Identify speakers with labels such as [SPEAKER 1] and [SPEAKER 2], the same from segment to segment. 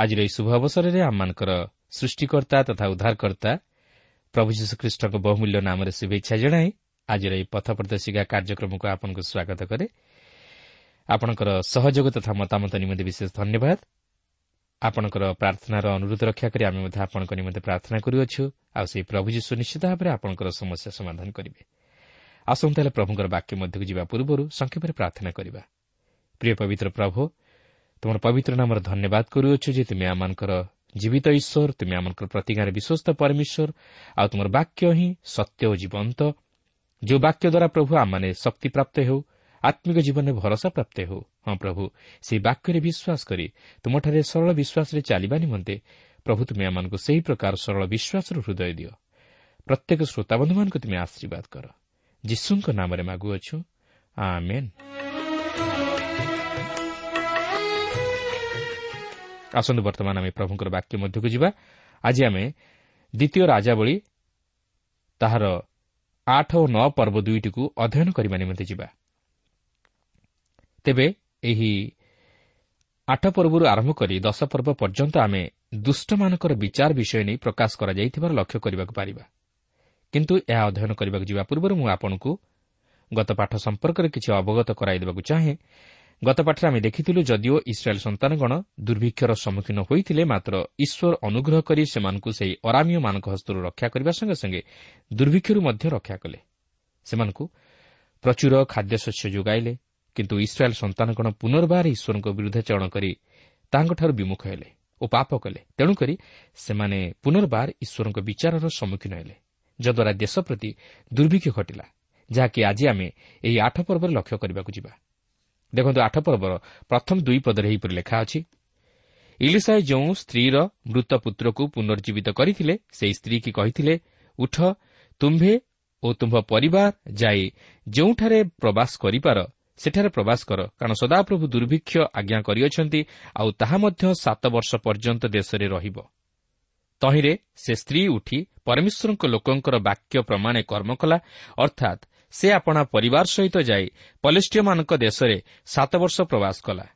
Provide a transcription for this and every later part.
[SPEAKER 1] ଆଜିର ଏହି ଶୁଭ ଅବସରରେ ଆମମାନଙ୍କର ସୃଷ୍ଟିକର୍ତ୍ତା ତଥା ଉଦ୍ଧାରକର୍ତ୍ତା ପ୍ରଭୁ ଯୀଶୁଖ୍ରୀଷ୍ଟଙ୍କ ବହୁମୂଲ୍ୟ ନାମରେ ଶୁଭେଚ୍ଛା ଜଣାଇ ଆଜିର ଏହି ପଥ ପ୍ରଦର୍ଶିକା କାର୍ଯ୍ୟକ୍ରମକୁ ଆପଣଙ୍କୁ ସ୍ୱାଗତ କରେ। ଆପଣଙ୍କର ସହଯୋଗ ତଥା ମତାମତ ନିମନ୍ତେ ବିଶେଷ ଧନ୍ୟବାଦ। ଆପଣଙ୍କର ପ୍ରାର୍ଥନାର ଅନୁରୋଧ ରକ୍ଷା କରି ଆମେ ମଧ୍ୟ ଆପଣଙ୍କ ନିମନ୍ତେ ପ୍ରାର୍ଥନା କରୁଅଛୁ। ଆଉ ସେହି ପ୍ରଭୁ ଯୀଶୁ ନିଶ୍ଚିତ ଭାବରେ ଆପଣଙ୍କର ସମସ୍ୟା ସମାଧାନ କରିବେ। ଆସନ୍ତା ହେଲେ ପ୍ରଭୁଙ୍କର ବାକ୍ୟ ମଧ୍ୟକୁ ଯିବା ପୂର୍ବରୁ ସଂକ୍ଷେପରେ ପ୍ରାର୍ଥନା କରିବା। ପ୍ରିୟ ପବିତ୍ର ପ୍ରଭୁ ତୁମର ପବିତ୍ର ନାମର ଧନ୍ୟବାଦ କରୁଅଛୁ ଯେ ତୁମେ ଆମମାନଙ୍କର ଜୀବିତ ଈଶ୍ୱର ତୁମେ ଆମମାନଙ୍କର ପ୍ରତିଜ୍ଞାରେ ବିଶ୍ୱସ୍ତ ପରମେଶ୍ୱର ଆଉ ତୁମର ବାକ୍ୟ ହିଁ ସତ୍ୟ ଓ ଜୀବନ୍ତ। ଯେଉଁ ବାକ୍ୟ ଦ୍ୱାରା ପ୍ରଭୁ ଆମମାନେ ଶକ୍ତିପ୍ରାପ୍ତ ହେଉ ଆତ୍ମିକ ଜୀବନରେ ଭରସା ପ୍ରାପ୍ତ ହେଉ। ହଁ ପ୍ରଭୁ ସେହି ବାକ୍ୟରେ ବିଶ୍ୱାସ କରି ତୁମଠାରେ ସରଳ ବିଶ୍ୱାସରେ ଚାଲିବା ନିମନ୍ତେ ପ୍ରଭୁ ତୁମେ ଆମମାନଙ୍କୁ ସେହି ପ୍ରକାର ସରଳ ବିଶ୍ୱାସର ହୃଦୟ ଦିଅ। ପ୍ରତ୍ୟେକ ଶ୍ରୋତାବନ୍ଧୁମାନଙ୍କୁ ତୁମେ ଆଶୀର୍ବାଦ କର। ଯୀଶୁଙ୍କ ନାମରେ ମାଗୁଅଛୁ। ଆମେନ୍। ଆସନ୍ତୁ ବର୍ତ୍ତମାନ ଆମେ ପ୍ରଭୁଙ୍କର ବାକ୍ୟ ମଧ୍ୟକୁ ଯିବା। ଆଜି ଆମେ ଦ୍ୱିତୀୟ ରାଜାବଳୀ ତାହାର ଆଠ ଓ ନଅ ପର୍ବ ଦୁଇଟିକୁ ଅଧ୍ୟୟନ କରିବା ନିମନ୍ତେ ଯିବା। ତେବେ ଏହି ଆଠ ପର୍ବରୁ ଆରମ୍ଭ କରି ଦଶ ପର୍ବ ପର୍ଯ୍ୟନ୍ତ ଆମେ ଦୁଷ୍ଟମାନଙ୍କର ବିଚାର ବିଷୟ ନେଇ ପ୍ରକାଶ କରାଯାଇଥିବାର ଲକ୍ଷ୍ୟ କରିବାକୁ ପାରିବା। କିନ୍ତୁ ଏହା ଅଧ୍ୟୟନ କରିବାକୁ ଯିବା ପୂର୍ବରୁ ମୁଁ ଆପଣଙ୍କୁ ଗତ ପାଠ ସମ୍ପର୍କରେ କିଛି ଅବଗତ କରାଇଦେବାକୁ ଚାହେଁ। ଗତପାଠରେ ଆମେ ଦେଖିଥିଲୁ ଯଦିଓ ଇସ୍ରାଏଲ୍ ସନ୍ତାନଗଣ ଦୁର୍ଭିକ୍ଷର ସମ୍ମୁଖୀନ ହୋଇଥିଲେ ମାତ୍ର ଈଶ୍ୱର ଅନୁଗ୍ରହ କରି ସେମାନଙ୍କୁ ସେହି ଅରାମୀୟମାନଙ୍କ ହସ୍ତରୁ ରକ୍ଷା କରିବା ସଙ୍ଗେ ସଙ୍ଗେ ଦୁର୍ଭିକ୍ଷରୁ ମଧ୍ୟ ରକ୍ଷା କଲେ। ସେମାନଙ୍କୁ ପ୍ରଚୁର ଖାଦ୍ୟଶସ୍ୟ ଯୋଗାଇଲେ କିନ୍ତୁ ଇସ୍ରାଏଲ୍ ସନ୍ତାନଗଣ ପୁନର୍ବାର ଈଶ୍ୱରଙ୍କ ବିରୁଦ୍ଧାଚରଣ କରି ତାହାଙ୍କଠାରୁ ବିମୁଖ ହେଲେ ଓ ପାପ କଲେ। ତେଣୁକରି ସେମାନେ ପୁନର୍ବାର ଈଶ୍ୱରଙ୍କ ବିଚାରର ସମ୍ମୁଖୀନ ହେଲେ ଯଦ୍ୱାରା ଦେଶ ପ୍ରତି ଦୁର୍ଭିକ୍ଷ ଘଟିଲା ଯାହାକି ଆଜି ଆମେ ଏହି ଆଠ ପର୍ବରେ ଲକ୍ଷ୍ୟ କରିବାକୁ ଯିବା। ଦେଖନ୍ତୁ ଆଠ ପର୍ବର ପ୍ରଥମ ଦୁଇ ପଦରେ ଏହିପରି ଲେଖା ଅଛି। ଇଲିସାଏ ଯେଉଁ ସ୍ତ୍ରୀର ମୃତ ପୁତ୍ରକୁ ପୁନର୍ଜୀବିତ କରିଥିଲେ ସେହି ସ୍ତ୍ରୀକି କହିଥିଲେ ଉଠ ତୁମ୍ଭେ ଓ ତୁମ୍ଭ ପରିବାର ଯାଇ ଯେଉଁଠାରେ ପ୍ରବାସ କରିପାର ସେଠାରେ ପ୍ରବାସ କର କାରଣ ସଦାପ୍ରଭୁ ଦୁର୍ଭିକ୍ଷ ଆଜ୍ଞା କରିଅଛନ୍ତି ଆଉ ତାହା ମଧ୍ୟ ସାତ ବର୍ଷ ପର୍ଯ୍ୟନ୍ତ ଦେଶରେ ରହିବ। ତହିଁରେ ସେ ସ୍ତ୍ରୀ ଉଠି ପରମେଶ୍ୱରଙ୍କ ଲୋକଙ୍କର ବାକ୍ୟ ପ୍ରମାଣେ କର୍ମ କଲା ଅର୍ଥାତ୍ ସେ ଆପଣା ପରିବାର ସହିତ ଯାଇ ପଲେଷ୍ଟିୟମାନଙ୍କ ଦେଶରେ ସାତ ବର୍ଷ ପ୍ରବାସ କଲା।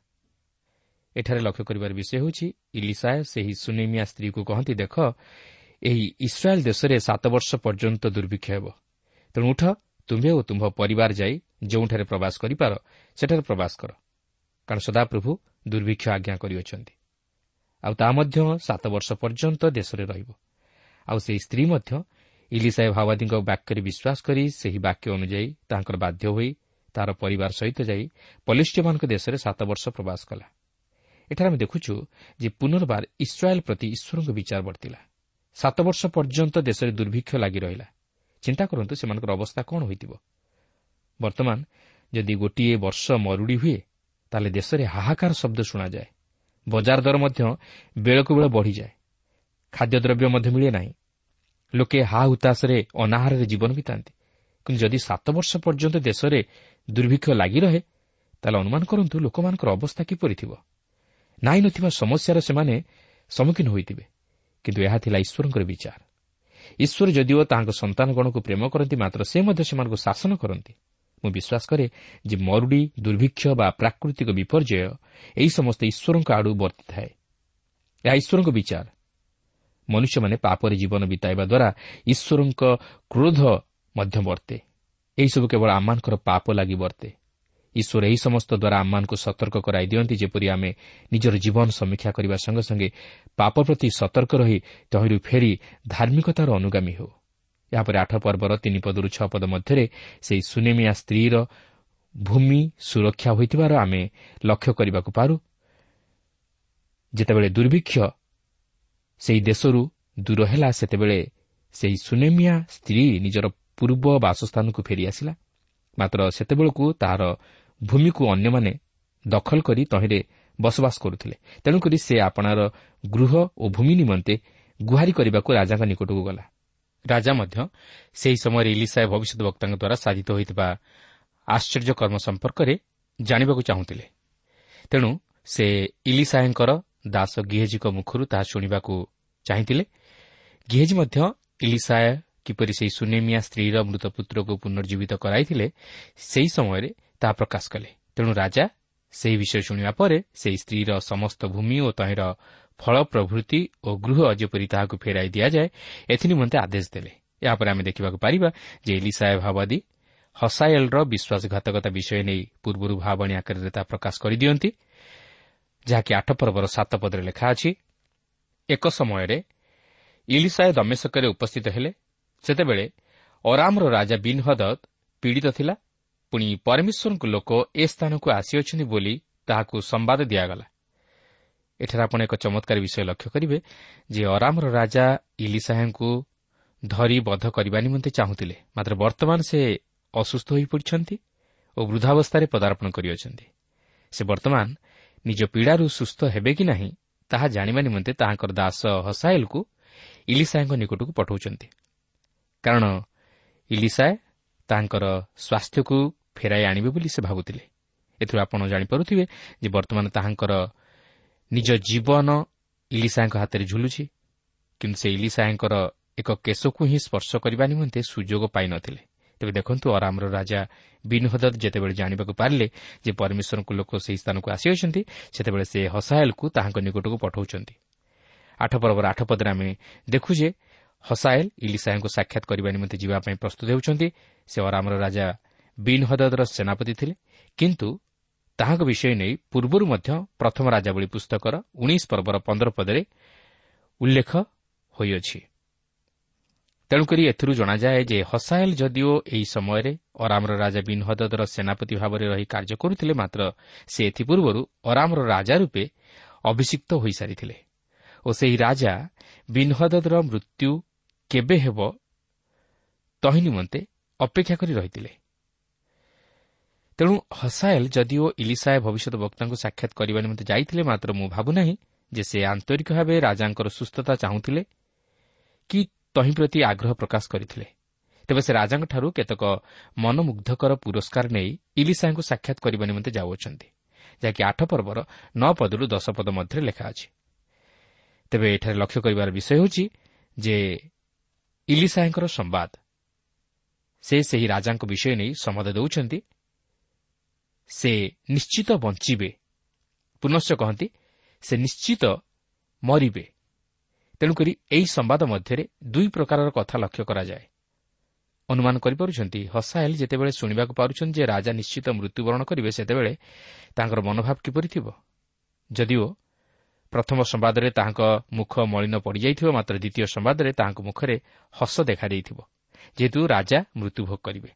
[SPEAKER 1] ଏଠାରେ ଲକ୍ଷ୍ୟ କରିବାର ବିଷୟ ହେଉଛି ଇଲିସାଏ ସେହି ସୁନିମିଆ ସ୍ତ୍ରୀକୁ କହନ୍ତି ଦେଖ ଏହି ଇସ୍ରାଏଲ୍ ଦେଶରେ ସାତ ବର୍ଷ ପର୍ଯ୍ୟନ୍ତ ଦୁର୍ଭିକ୍ଷ ହେବ। ତେଣୁ ଉଠ ତୁମ୍ଭେ ଓ ତୁମ୍ଭ ପରିବାର ଯାଇ ଯେଉଁଠାରେ ପ୍ରବାସ କରିପାର ସେଠାରେ ପ୍ରବାସ କର। କାରଣ ସଦାପ୍ରଭୁ ଦୁର୍ଭିକ୍ଷ ଆଜ୍ଞା କରିଅଛନ୍ତି। ଆଉ ତାହା ମଧ୍ୟ ସାତ ବର୍ଷ ପର୍ଯ୍ୟନ୍ତ ଦେଶରେ ରହିବ। ଆଉ ସେହି ସ୍ତ୍ରୀ ମଧ୍ୟ ଇଲିସାଏ ଭାବାଦୀଙ୍କ ବାକ୍ୟରେ ବିଶ୍ୱାସ କରି ସେହି ବାକ୍ୟ ଅନୁଯାୟୀ ତାଙ୍କର ବାଧ୍ୟ ହୋଇ ତାହାର ପରିବାର ସହିତ ଯାଇ ପଲିଷ୍ଟିୟମାନଙ୍କ ଦେଶରେ ସାତ ବର୍ଷ ପ୍ରବାସ କଲା। ଏଠାରେ ଆମେ ଦେଖୁଛୁ ଯେ ପୁନର୍ବାର ଇସ୍ରାଏଲ୍ ପ୍ରତି ଈଶ୍ୱରଙ୍କ ବିଚାର ବର୍ତ୍ତିଲା ସାତ ବର୍ଷ ପର୍ଯ୍ୟନ୍ତ ଦେଶରେ ଦୁର୍ଭିକ୍ଷ ଲାଗି ରହିଲା। ଚିନ୍ତା କରନ୍ତୁ ସେମାନଙ୍କର ଅବସ୍ଥା କ'ଣ ହୋଇଥିବ? ବର୍ତ୍ତମାନ ଯଦି ଗୋଟିଏ ବର୍ଷ ମରୁଡ଼ି ହୁଏ ତାହେଲେ ଦେଶରେ ହାହାକାର ଶବ୍ଦ ଶୁଣାଯାଏ। ବଜାର ଦର ମଧ୍ୟ ବେଳକୁ ବେଳ ବଢ଼ିଯାଏ। ଖାଦ୍ୟଦ୍ରବ୍ୟ ମଧ୍ୟ ମିଳେ ନାହିଁ। ଲୋକେ ହା ହୁତାଶରେ ଅନାହାରରେ ଜୀବନ ବିତାନ୍ତି। କିନ୍ତୁ ଯଦି ସାତ ବର୍ଷ ପର୍ଯ୍ୟନ୍ତ ଦେଶରେ ଦୁର୍ଭିକ୍ଷ ଲାଗି ରହେ ତାହେଲେ ଅନୁମାନ କରନ୍ତୁ ଲୋକମାନଙ୍କର ଅବସ୍ଥା କିପରି ଥିବ। ନାହିଁ ନଥିବା ସମସ୍ୟାର ସେମାନେ ସମ୍ମୁଖୀନ ହୋଇଥିବେ। କିନ୍ତୁ ଏହା ଥିଲା ଈଶ୍ୱରଙ୍କର ବିଚାର। ଈଶ୍ୱର ଯଦିଓ ତାହାଙ୍କ ସନ୍ତାନଗଣକୁ ପ୍ରେମ କରନ୍ତି ମାତ୍ର ସେ ମଧ୍ୟ ସେମାନଙ୍କୁ ଶାସନ କରନ୍ତି। ମୁଁ ବିଶ୍ୱାସ କରେ ଯେ ମରୁଡ଼ି ଦୁର୍ଭିକ୍ଷ ବା ପ୍ରାକୃତିକ ବିପର୍ଯ୍ୟୟ ଏହି ସମସ୍ତ ଈଶ୍ୱରଙ୍କ ଆଡ଼ୁ ବର୍ତ୍ତିଥାଏ। ଏହା ଈଶ୍ୱରଙ୍କ ବିଚାର। ମନୁଷ୍ୟମାନେ ପାପରେ ଜୀବନ ବିତାଇବା ଦ୍ୱାରା ଈଶ୍ୱରଙ୍କ କ୍ରୋଧ ମଧ୍ୟ ବର୍ତ୍ତେ। ଏହିସବୁ କେବଳ ଆମମାନଙ୍କର ପାପ ଲାଗି ବର୍ତ୍ତେ। ଈଶ୍ୱର ଏହି ସମସ୍ତ ଦ୍ୱାରା ଆମମାନଙ୍କୁ ସତର୍କ କରାଇ ଦିଅନ୍ତି ଯେପରି ଆମେ ନିଜର ଜୀବନ ସମୀକ୍ଷା କରିବା ସଙ୍ଗେ ସଙ୍ଗେ ପାପ ପ୍ରତି ସତର୍କ ରହି ତହିଁରୁ ଫେରି ଧାର୍ମିକତାର ଅନୁଗାମୀ ହେଉ। ଏହାପରେ ଆଠ ପର୍ବର ତିନି ପଦରୁ ଛଅ ପଦ ମଧ୍ୟରେ ସେହି ସୁନେମିଆ ସ୍ତ୍ରୀର ଭୂମି ସୁରକ୍ଷା ହୋଇଥିବାର ଆମେ ଲକ୍ଷ୍ୟ କରିବାକୁ ପାରୁ। ଯେତେବେଳେ ଦୁର୍ଭିକ୍ଷ ସେହି ଦେଶରୁ ଦୂର ହେଲା ସେତେବେଳେ ସେହି ସୁନେମିଆ ସ୍ତ୍ରୀ ନିଜର ପୂର୍ବ ବାସସ୍ଥାନକୁ ଫେରିଆସିଲା। ମାତ୍ର ସେତେବେଳକୁ ତାହାର ଭୂମିକୁ ଅନ୍ୟମାନେ ଦଖଲ କରି ତହିଁରେ ବସବାସ କରୁଥିଲେ। ତେଣୁକରି ସେ ଆପଣାର ଗୃହ ଓ ଭୂମି ନିମନ୍ତେ ଗୁହାରି କରିବାକୁ ରାଜାଙ୍କ ନିକଟକୁ ଗଲା। ରାଜା ମଧ୍ୟ ସେହି ସମୟରେ ଇଲିସାଏ ଭବିଷ୍ୟତ ବକ୍ତାଙ୍କ ଦ୍ୱାରା ସାଧିତ ହୋଇଥିବା ଆଶ୍ଚର୍ଯ୍ୟ କର୍ମ ସମ୍ପର୍କରେ ଜାଣିବାକୁ ଚାହୁଁଥିଲେ। ତେଣୁ ସେ ଇଲିସାଏଙ୍କର ଦାସ ଗିହେଜିଙ୍କ ମୁଖରୁ ତାହା ଶୁଣିବାକୁ ଚାହିଁଥିଲେ। ଗିହେଜି ମଧ୍ୟ ଇଲିସାଏ କିପରି ସେହି ସୁନେମିଆ ସ୍ତ୍ରୀର ମୃତ ପୁତ୍ରକୁ ପୁନର୍ଜୀବିତ କରାଇଥିଲେ ସେହି ସମୟରେ ତାହା ପ୍ରକାଶ କଲେ। ତେଣୁ ରାଜା ସେହି ବିଷୟ ଶୁଣିବା ପରେ ସେହି ସ୍ତ୍ରୀର ସମସ୍ତ ଭୂମି ଓ ତହିଁର ଫଳ ପ୍ରଭୃତି ଓ ଗୃହ ଯେପରି ତାହାକୁ ଫେରାଇ ଦିଆଯାଏ ଏଥିନିମନ୍ତେ ଆଦେଶ ଦେଲେ। ଏହାପରେ ଆମେ ଦେଖିବାକୁ ପାରିବା ଯେ ଇଲିସାଏ ଭାବାଦୀ ହସାଏଲ୍ର ବିଶ୍ୱାସଘାତକତା ବିଷୟ ନେଇ ପୂର୍ବରୁ ଭାବଣୀ ଆକାରରେ ତାହା ପ୍ରକାଶ କରିଦିଅନ୍ତି। ଯାହାକି ଆଠ ପର୍ବର ସାତ ପଦରେ ଲେଖା ଅଛି ଏକ ସମୟରେ ଇଲିସାଏ ଦମେଶକରେ ଉପସ୍ଥିତ ହେଲେ ସେତେବେଳେ ଅରାମର ରାଜା ବିନ୍ ହଦତ ପୀଡ଼ିତ ଥିଲା ପୁଣି ପରମେଶ୍ୱରଙ୍କ ଲୋକ ଏ ସ୍ଥାନକୁ ଆସିଅଛନ୍ତି ବୋଲି ତାହାକୁ ସମ୍ବାଦ ଦିଆଗଲା। ଏଠାରେ ଆପଣ ଏକ ଚମତ୍କାର ବିଷୟ ଲକ୍ଷ୍ୟ କରିବେ ଯେ ଅରାମର ରାଜା ଇଲିସାହେଙ୍କୁ ଧରି ବଧ କରିବା ନିମନ୍ତେ ଚାହୁଁଥିଲେ ମାତ୍ର ବର୍ତ୍ତମାନ ସେ ଅସୁସ୍ଥ ହୋଇପଡ଼ିଛନ୍ତି ଓ ବୃଦ୍ଧାବସ୍ଥାରେ ପଦାର୍ପଣ କରିଅଛନ୍ତି। ସେ ବର୍ତ୍ତମାନ ନିଜ ପୀଡ଼ାରୁ ସୁସ୍ଥ ହେବେ କି ନାହିଁ ତାହା ଜାଣିବା ନିମନ୍ତେ ତାହାଙ୍କର ଦାସ ହସାଏଲ୍କୁ ଇଲିସାଏଙ୍କ ନିକଟକୁ ପଠାଉଛନ୍ତି। କାରଣ ଇଲିସାଏ ତାଙ୍କର ସ୍ୱାସ୍ଥ୍ୟକୁ ଫେରାଇ ଆଣିବେ ବୋଲି ସେ ଭାବୁଥିଲେ। ଏଥିରୁ ଆପଣ ଜାଣିପାରୁଥିବେ ଯେ ବର୍ତ୍ତମାନ ତାହାଙ୍କର ନିଜ ଜୀବନ ଇଲିସାଙ୍କ ହାତରେ ଝୁଲୁଛି କିନ୍ତୁ ସେ ଇଲିସାଙ୍କର ଏକ କେଶକୁ ହିଁ ସ୍ପର୍ଶ କରିବା ନିମନ୍ତେ ସୁଯୋଗ ପାଇନଥିଲେ ତେବେ ଦେଖନ୍ତୁ ଅରାମର ରାଜା ବିନହଦତ ଯେତେବେଳେ ଜାଣିବାକୁ ପାରିଲେ ଯେ ପରମେଶ୍ୱରଙ୍କ ଲୋକ ସେହି ସ୍ଥାନକୁ ଆସିଅଛନ୍ତି ସେତେବେଳେ ସେ ହସାଏଲ୍କୁ ତାହାଙ୍କ ନିକଟକୁ ପଠାଉଛନ୍ତି। ଆଠ ପର୍ବର ଆଠ ପଦରେ ଆମେ ଦେଖୁ ଯେ ହସାଏଲ୍ ଇଲିସାଏଙ୍କୁ ସାକ୍ଷାତ କରିବା ନିମନ୍ତେ ଯିବା ପାଇଁ ପ୍ରସ୍ତୁତ ହେଉଛନ୍ତି। ସେ ଅରାମର ରାଜା ବିନ୍ ହଦର ସେନାପତି ଥିଲେ କିନ୍ତୁ ତାହାଙ୍କ ବିଷୟ ନେଇ ପୂର୍ବରୁ ମଧ୍ୟ ପ୍ରଥମ ରାଜାବଳୀ ପୁସ୍ତକର ଉଣେଇଶ ପର୍ବର ପନ୍ଦର ପଦରେ ଉଲ୍ଲେଖ ହୋଇଅଛି। ତେଣୁକରି ଏଥିରୁ ଜଣାଯାଏ ଯେ ହସାଏଲ୍ ଯଦିଓ ଏହି ସମୟରେ ଅରାମର ରାଜା ବିନ୍ ହଦର ସେନାପତି ଭାବରେ ରହି କାର୍ଯ୍ୟ କରୁଥିଲେ ମାତ୍ର ସେ ଏଥିପୂର୍ବରୁ ଅରାମର ରାଜା ରୂପେ ଅଭିଷିକ୍ତ ହୋଇସାରିଥିଲେ ଓ ସେହି ରାଜା ବିନ୍ହଦର ମୃତ୍ୟୁ କେବେ ହେବ ତହିଁ ନିମନ୍ତେ ଅପେକ୍ଷା କରି ରହିଥିଲେ। ତେଣୁ ହସାଏଲ୍ ଯଦିଓ ଇଲିସାଏ ଭବିଷ୍ୟତ ବକ୍ତାଙ୍କୁ ସାକ୍ଷାତ କରିବା ନିମନ୍ତେ ଯାଇଥିଲେ ମାତ୍ର ମୁଁ ଭାବୁନାହିଁ ଯେ ସେ ଆନ୍ତରିକ ଭାବେ ରାଜାଙ୍କର ସୁସ୍ଥତା ଚାହୁଁଥିଲେ କି ତହିଁ ପ୍ରତି ଆଗ୍ରହ ପ୍ରକାଶ କରିଥିଲେ। ତେବେ ସେ ରାଜାଙ୍କଠାରୁ କେତେକ ମନମୁଗ୍ଧକର ପୁରସ୍କାର ନେଇ ଇଲିସାଙ୍କୁ ସାକ୍ଷାତ କରିବା ନିମନ୍ତେ ଯାଉଅଛନ୍ତି ଯାହାକି ଆଠ ପର୍ବର ନଅ ପଦରୁ ଦଶ ପଦ ମଧ୍ୟରେ ଲେଖା ଅଛି। ତେବେ ଏଠାରେ ଲକ୍ଷ୍ୟ କରିବାର ବିଷୟ ହେଉଛି ଯେ ଇଲିସାଙ୍କର ସମ୍ବାଦ। ସେ ସେହି ରାଜାଙ୍କ ବିଷୟ ନେଇ ସମ୍ବାଦ ଦେଉଛନ୍ତି। ସେ ନିଶ୍ଚିତ ବଞ୍ଚିବେ। ପୁନଶ୍ଚ କହନ୍ତି ସେ ନିଶ୍ଚିତ ମରିବେ। ତେଣୁକରି ଏହି ସମ୍ବାଦ ମଧ୍ୟରେ ଦୁଇ ପ୍ରକାରର କଥା ଲକ୍ଷ୍ୟ କରାଯାଏ। ଅନୁମାନ କରିପାରୁଛନ୍ତି ହସାଏଲ୍ ଯେତେବେଳେ ଶୁଣିବାକୁ ପାରୁଛନ୍ତି ଯେ ରାଜା ନିଶ୍ଚିତ ମୃତ୍ୟୁବରଣ କରିବେ ସେତେବେଳେ ତାଙ୍କର ମନୋଭାବ କିପରି ଥିବ? ଯଦିଓ ପ୍ରଥମ ସମ୍ବାଦରେ ତାହାଙ୍କ ମୁଖ ମଳିନ ପଡ଼ିଯାଇଥିବ ମାତ୍ର ଦ୍ୱିତୀୟ ସମ୍ବାଦରେ ତାହାଙ୍କ ମୁଖରେ ହସ ଦେଖାଦେଇଥିବ ଯେହେତୁ ରାଜା ମୃତ୍ୟୁଭୋଗ କରିବେ।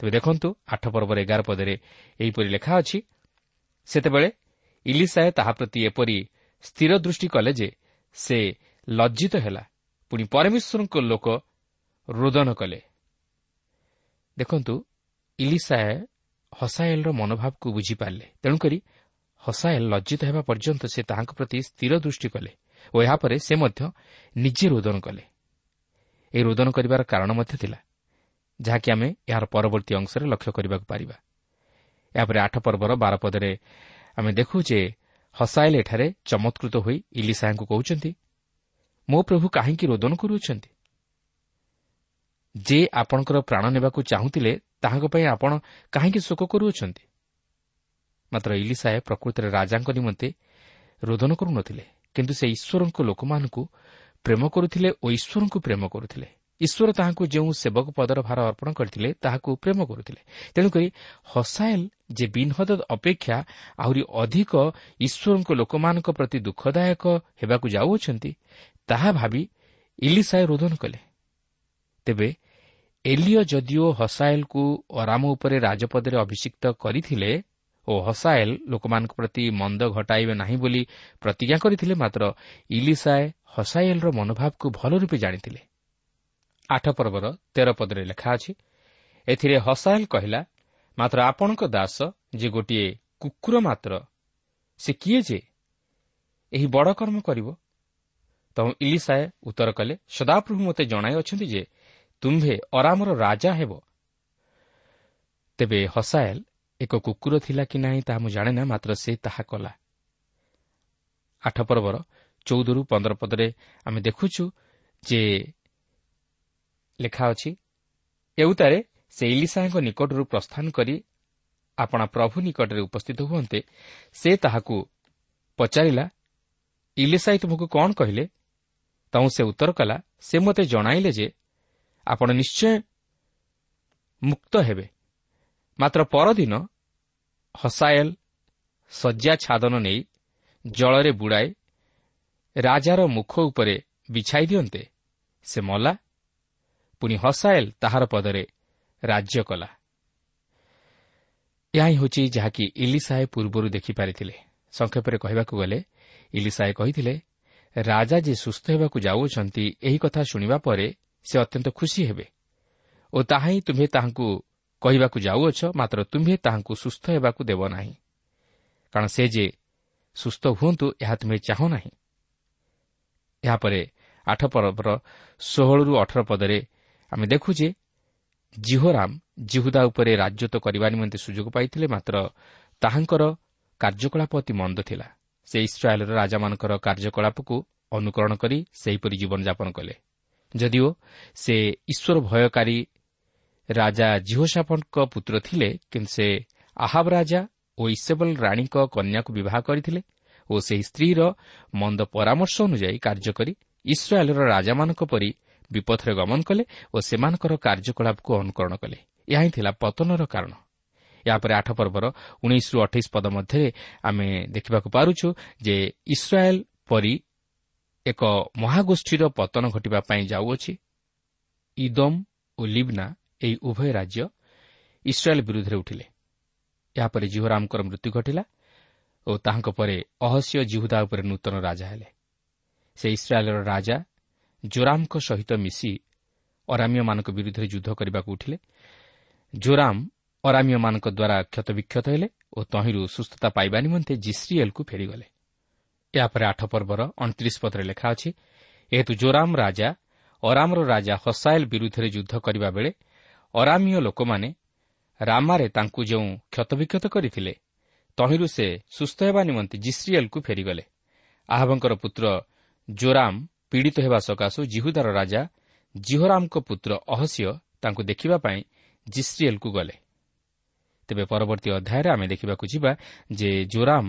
[SPEAKER 1] ତେବେ ଦେଖନ୍ତୁ ଆଠ ପର୍ବର ଏଗାର ପଦରେ ଏହିପରି ଲେଖା ଅଛି ସେତେବେଳେ ଇଲିସାଏ ତାହା ପ୍ରତି ଏପରି ସ୍ଥିର ଦୃଷ୍ଟି କଲେ ଯେ ସେ ଲଜ୍ଜିତ ହେଲା। ପୁଣି ପରମେଶ୍ୱରଙ୍କ ଲୋକ ରୋଦନ କଲେ। ଦେଖନ୍ତୁ ଇଲିସାଏ ହସାଏଲ୍ର ମନୋଭାବକୁ ବୁଝିପାରିଲେ। ତେଣୁକରି ହସାଏଲ୍ ଲଜ୍ଜିତ ହେବା ପର୍ଯ୍ୟନ୍ତ ସେ ତାହାଙ୍କ ପ୍ରତି ସ୍ଥିର ଦୃଷ୍ଟି କଲେ ଓ ଏହାପରେ ସେ ମଧ୍ୟ ନିଜେ ରୋଦନ କଲେ। ଏହି ରୋଦନ କରିବାର କାରଣ ମଧ୍ୟ ଥିଲା ଯାହାକି ଆମେ ଏହାର ପରବର୍ତ୍ତୀ ଅଂଶରେ ଲକ୍ଷ୍ୟ କରିବାକୁ ପାରିବା। ଏହାପରେ ଆଠ ପର୍ବର ବାର ପଦରେ ଆମେ ଦେଖୁ ଯେ ହସାଏଲ୍ ଏଠାରେ ଚମତ୍କୃତ ହୋଇ ଇଲିସାଙ୍କୁ କହୁଛନ୍ତି ମୋ ପ୍ରଭୁ କାହିଁକି ରୋଦନ କରୁଅଛନ୍ତି? ଯେ ଆପଣଙ୍କର ପ୍ରାଣ ନେବାକୁ ଚାହୁଁଥିଲେ ତାହାଙ୍କ ପାଇଁ ଆପଣ କାହିଁକି ଶୋକ କରୁଅଛନ୍ତି? ମାତ୍ର ଇଲିସାଏ ପ୍ରକୃତରେ ରାଜାଙ୍କ ନିମନ୍ତେ ରୋଦନ କରୁନଥିଲେ କିନ୍ତୁ ସେ ଈଶ୍ୱରଙ୍କ ଲୋକମାନଙ୍କୁ ପ୍ରେମ କରୁଥିଲେ ଓ ଈଶ୍ୱରଙ୍କୁ ପ୍ରେମ କରୁଥିଲେ। ଈଶ୍ୱର ତାହାଙ୍କୁ ଯେଉଁ ସେବକ ପଦର ଭାର ଅର୍ପଣ କରିଥିଲେ ତାହାକୁ ପ୍ରେମ କରୁଥିଲେ। ତେଣୁକରି ହସାଏଲ୍ ଯେ ବିନହଦ ଅପେକ୍ଷା ଆହୁରି ଅଧିକ ଈଶ୍ୱରଙ୍କ ଲୋକମାନଙ୍କ ପ୍ରତି ଦୁଃଖଦାୟକ ହେବାକୁ ଯାଉଅଛନ୍ତି ତାହା ଭାବି ଇଲିସାଏ ରୋଦନ କଲେ। ତେବେ ଏଲିଓ ଯଦିଓ ହସାଏଲ୍କୁ ଅରାମ ଉପରେ ରାଜପଦରେ ଅଭିଷିକ୍ତ କରିଥିଲେ ଓ ହସାଏଲ୍ ଲୋକମାନଙ୍କ ପ୍ରତି ମନ୍ଦ ଘଟାଇବେ ନାହିଁ ବୋଲି ପ୍ରତିଜ୍ଞା କରିଥିଲେ ମାତ୍ର ଇଲିସାଏ ହସାଏଲ୍ର ମନୋଭାବକୁ ଭଲ ରୂପେ ଜାଣିଥିଲେ। ଆଠ ପର୍ବର ତେର ପଦରେ ଲେଖା ଅଛି ଏଥିରେ ହସାଏଲ୍ କହିଲା ମାତ୍ର ଆପଣଙ୍କ ଦାସ ଯେ ଗୋଟିଏ କୁକୁର ମାତ୍ର ସେ କିଏ ଯେ? ଏହି ବଡ଼ କର୍ମ କରିବ? ତେଣୁ ଇଲିସାଏ ଉତ୍ତର କଲେ ସଦାପ୍ରଭୁ ମୋତେ ଜଣାଇ ଅଛନ୍ତି ଯେ ତୁମ୍ଭେ ଅରାମର ରାଜା ହେବ। ତେବେ ହସାଏଲ୍ ଏକ କୁକୁର ଥିଲା କି ନାହିଁ ତାହା ମୁଁ ଜାଣେ ନା ମାତ୍ର ସେ ତାହା କଲା। ଆଠ ପର୍ବର ଚଉଦରୁ ପନ୍ଦର ପଦରେ ଆମେ ଦେଖୁଛୁ ଯେ ଲେଖା ଅଛି ଏଉତାରେ ସେ ଇଲିସାଙ୍କ ନିକଟରୁ ପ୍ରସ୍ଥାନ କରି ଆପଣା ପ୍ରଭୁ ନିକଟରେ ଉପସ୍ଥିତ ହୁଅନ୍ତେ ସେ ତାହାକୁ ପଚାରିଲା ଇଲିସାଇ ତୁମକୁ କ'ଣ କହିଲେ? ତୁ ସେ ଉତ୍ତର କଲା ସେ ମୋତେ ଜଣାଇଲେ ଯେ ଆପଣ ନିଶ୍ଚୟ ମୁକ୍ତ ହେବେ। ମାତ୍ର ପରଦିନ ହସାଏଲ୍ ଶଯ୍ୟା ଛାଦନ ନେଇ ଜଳରେ ବୁଡ଼ାଏ ରାଜାର ମୁଖ ଉପରେ ବିଛାଇ ଦିଅନ୍ତେ। ସେ ମଲା। ପୁଣି ହସାଏଲ୍ ତାହାର ପଦରେ ରାଜ୍ୟ କଲା। ଏହା ହିଁ ହେଉଛି ଯାହାକି ଇଲିସାଏ ପୂର୍ବରୁ ଦେଖିପାରିଥିଲେ। ସଂକ୍ଷେପରେ କହିବାକୁ ଗଲେ ଇଲିସାଏ କହିଥିଲେ ରାଜା ଯେ ସୁସ୍ଥ ହେବାକୁ ଯାଉଅଛନ୍ତି ଏହି କଥା ଶୁଣିବା ପରେ ସେ ଅତ୍ୟନ୍ତ ଖୁସି ହେବେ। ଓ ତାହା ହିଁ ତୁମ୍ଭେ ତାହାଙ୍କୁ କହିବାକୁ ଯାଉଅଛ ମାତ୍ର ତୁମ୍ଭେ ତାହାଙ୍କୁ ସୁସ୍ଥ ହେବାକୁ ଦେବ ନାହିଁ। କାରଣ ସେ ଯେ ସୁସ୍ଥ ହୁଅନ୍ତୁ ଏହା ତୁମେ ଚାହୁଁ ନାହିଁ। ଏହାପରେ ଆଠ ପର୍ବର ଷୋହଳରୁ ଅଠର ପଦରେ ଆମେ ଦେଖୁ ଯେ ଜିହୋରାମ ଜିହୁଦା ଉପରେ ରାଜତ୍ୱ କରିବା ନିମନ୍ତେ ସୁଯୋଗ ପାଇଥିଲେ ମାତ୍ର ତାହାଙ୍କର କାର୍ଯ୍ୟକଳାପ ଅତି ମନ୍ଦ ଥିଲା। ସେ ଇସ୍ରାଏଲ୍ର ରାଜାମାନଙ୍କର କାର୍ଯ୍ୟକଳାପକୁ ଅନୁକରଣ କରି ସେହିପରି ଜୀବନଯାପନ କଲେ। ଯଦିଓ ସେ ଈଶ୍ୱର ଭୟକାରୀ ରାଜା ଜିହୋସାଫଙ୍କ ପୁତ୍ର ଥିଲେ କିନ୍ତୁ ସେ ଆହାବ ରାଜା ଓ ଇସେବଲ ରାଣୀଙ୍କ କନ୍ୟାକୁ ବିବାହ କରିଥିଲେ ଓ ସେହି ସ୍ତ୍ରୀର ମନ୍ଦ ପରାମର୍ଶ ଅନୁଯାୟୀ କାର୍ଯ୍ୟ କରି ଇସ୍ରାଏଲ୍ର ରାଜାମାନଙ୍କ ପରି ବିପଥରେ ଗମନ କଲେ ଓ ସେମାନଙ୍କର କାର୍ଯ୍ୟକଳାପକୁ ଅନୁକରଣ କଲେ। ଏହା ହିଁ ଥିଲା ପତନର କାରଣ। ଏହାପରେ ଆଠ ପର୍ବର ଉଣେଇଶରୁ ଅଠେଇଶ ପଦ ମଧ୍ୟରେ ଆମେ ଦେଖିବାକୁ ପାରୁଛୁ ଯେ ଇସ୍ରାଏଲ୍ ପରି ଏକ ମହାଗୋଷ୍ଠୀର ପତନ ଘଟିବା ପାଇଁ ଯାଉଅଛି। ଇଦମ୍ ଓ ଲିବ୍ନା ଏହି ଉଭୟ ରାଜ୍ୟ ଇସ୍ରାଏଲ୍ ବିରୁଦ୍ଧରେ ଉଠିଲେ। ଏହାପରେ ଜିହରାମଙ୍କର ମୃତ୍ୟୁ ଘଟିଲା ଓ ତାହାଙ୍କ ପରେ ଅହସ୍ୟ ଜିହୁଦା ଉପରେ ନୂତନ ରାଜା ହେଲେ। ସେ ଇସ୍ରାଏଲ୍ର ରାଜା ଜୋରାମଙ୍କ ସହିତ ମିଶି ଅରାମିୟମାନଙ୍କ ବିରୁଦ୍ଧରେ ଯୁଦ୍ଧ କରିବାକୁ ଉଠିଲେ। ଜୋରାମ ଅରାମିୟମାନଙ୍କ ଦ୍ୱାରା କ୍ଷତବିକ୍ଷତ ହେଲେ ଓ ତହିଁରୁ ସୁସ୍ଥତା ପାଇବା ନିମନ୍ତେ ଜିସ୍ରିଏଲ୍କୁ ଫେରିଗଲେ। ଏହାପରେ ଆଠ ପର୍ବର ଅଣତିରିଶ ପଦରେ ଲେଖା ଅଛି ଏହେତୁ ଜୋରାମ ରାଜା ଅରାମର ରାଜା ହସାଏଲ ବିରୁଦ୍ଧରେ ଯୁଦ୍ଧ କରିବା ବେଳେ ଅରାମୀୟ ଲୋକମାନେ ରାମାରେ ତାଙ୍କୁ ଯେଉଁ କ୍ଷତବିକ୍ଷତ କରିଥିଲେ ତହିଁରୁ ସେ ସୁସ୍ଥ ହେବା ନିମନ୍ତେ ଜିସ୍ରିଏଲ୍କୁ ଫେରିଗଲେ। ଆହବଙ୍କର ପୁତ୍ର ଜୋରାମ ପୀଡ଼ିତ ହେବା ସକାଶୁ ଜିହୁଦାର ରାଜା ଜିହରାମଙ୍କ ପୁତ୍ର ଅହସିୟ ତାଙ୍କୁ ଦେଖିବା ପାଇଁ ଜିସ୍ରିଏଲ୍କୁ ଗଲେ। ତେବେ ପରବର୍ତ୍ତୀ ଅଧ୍ୟାୟରେ ଆମେ ଦେଖିବାକୁ ଯିବା ଯେ ଜୋରାମ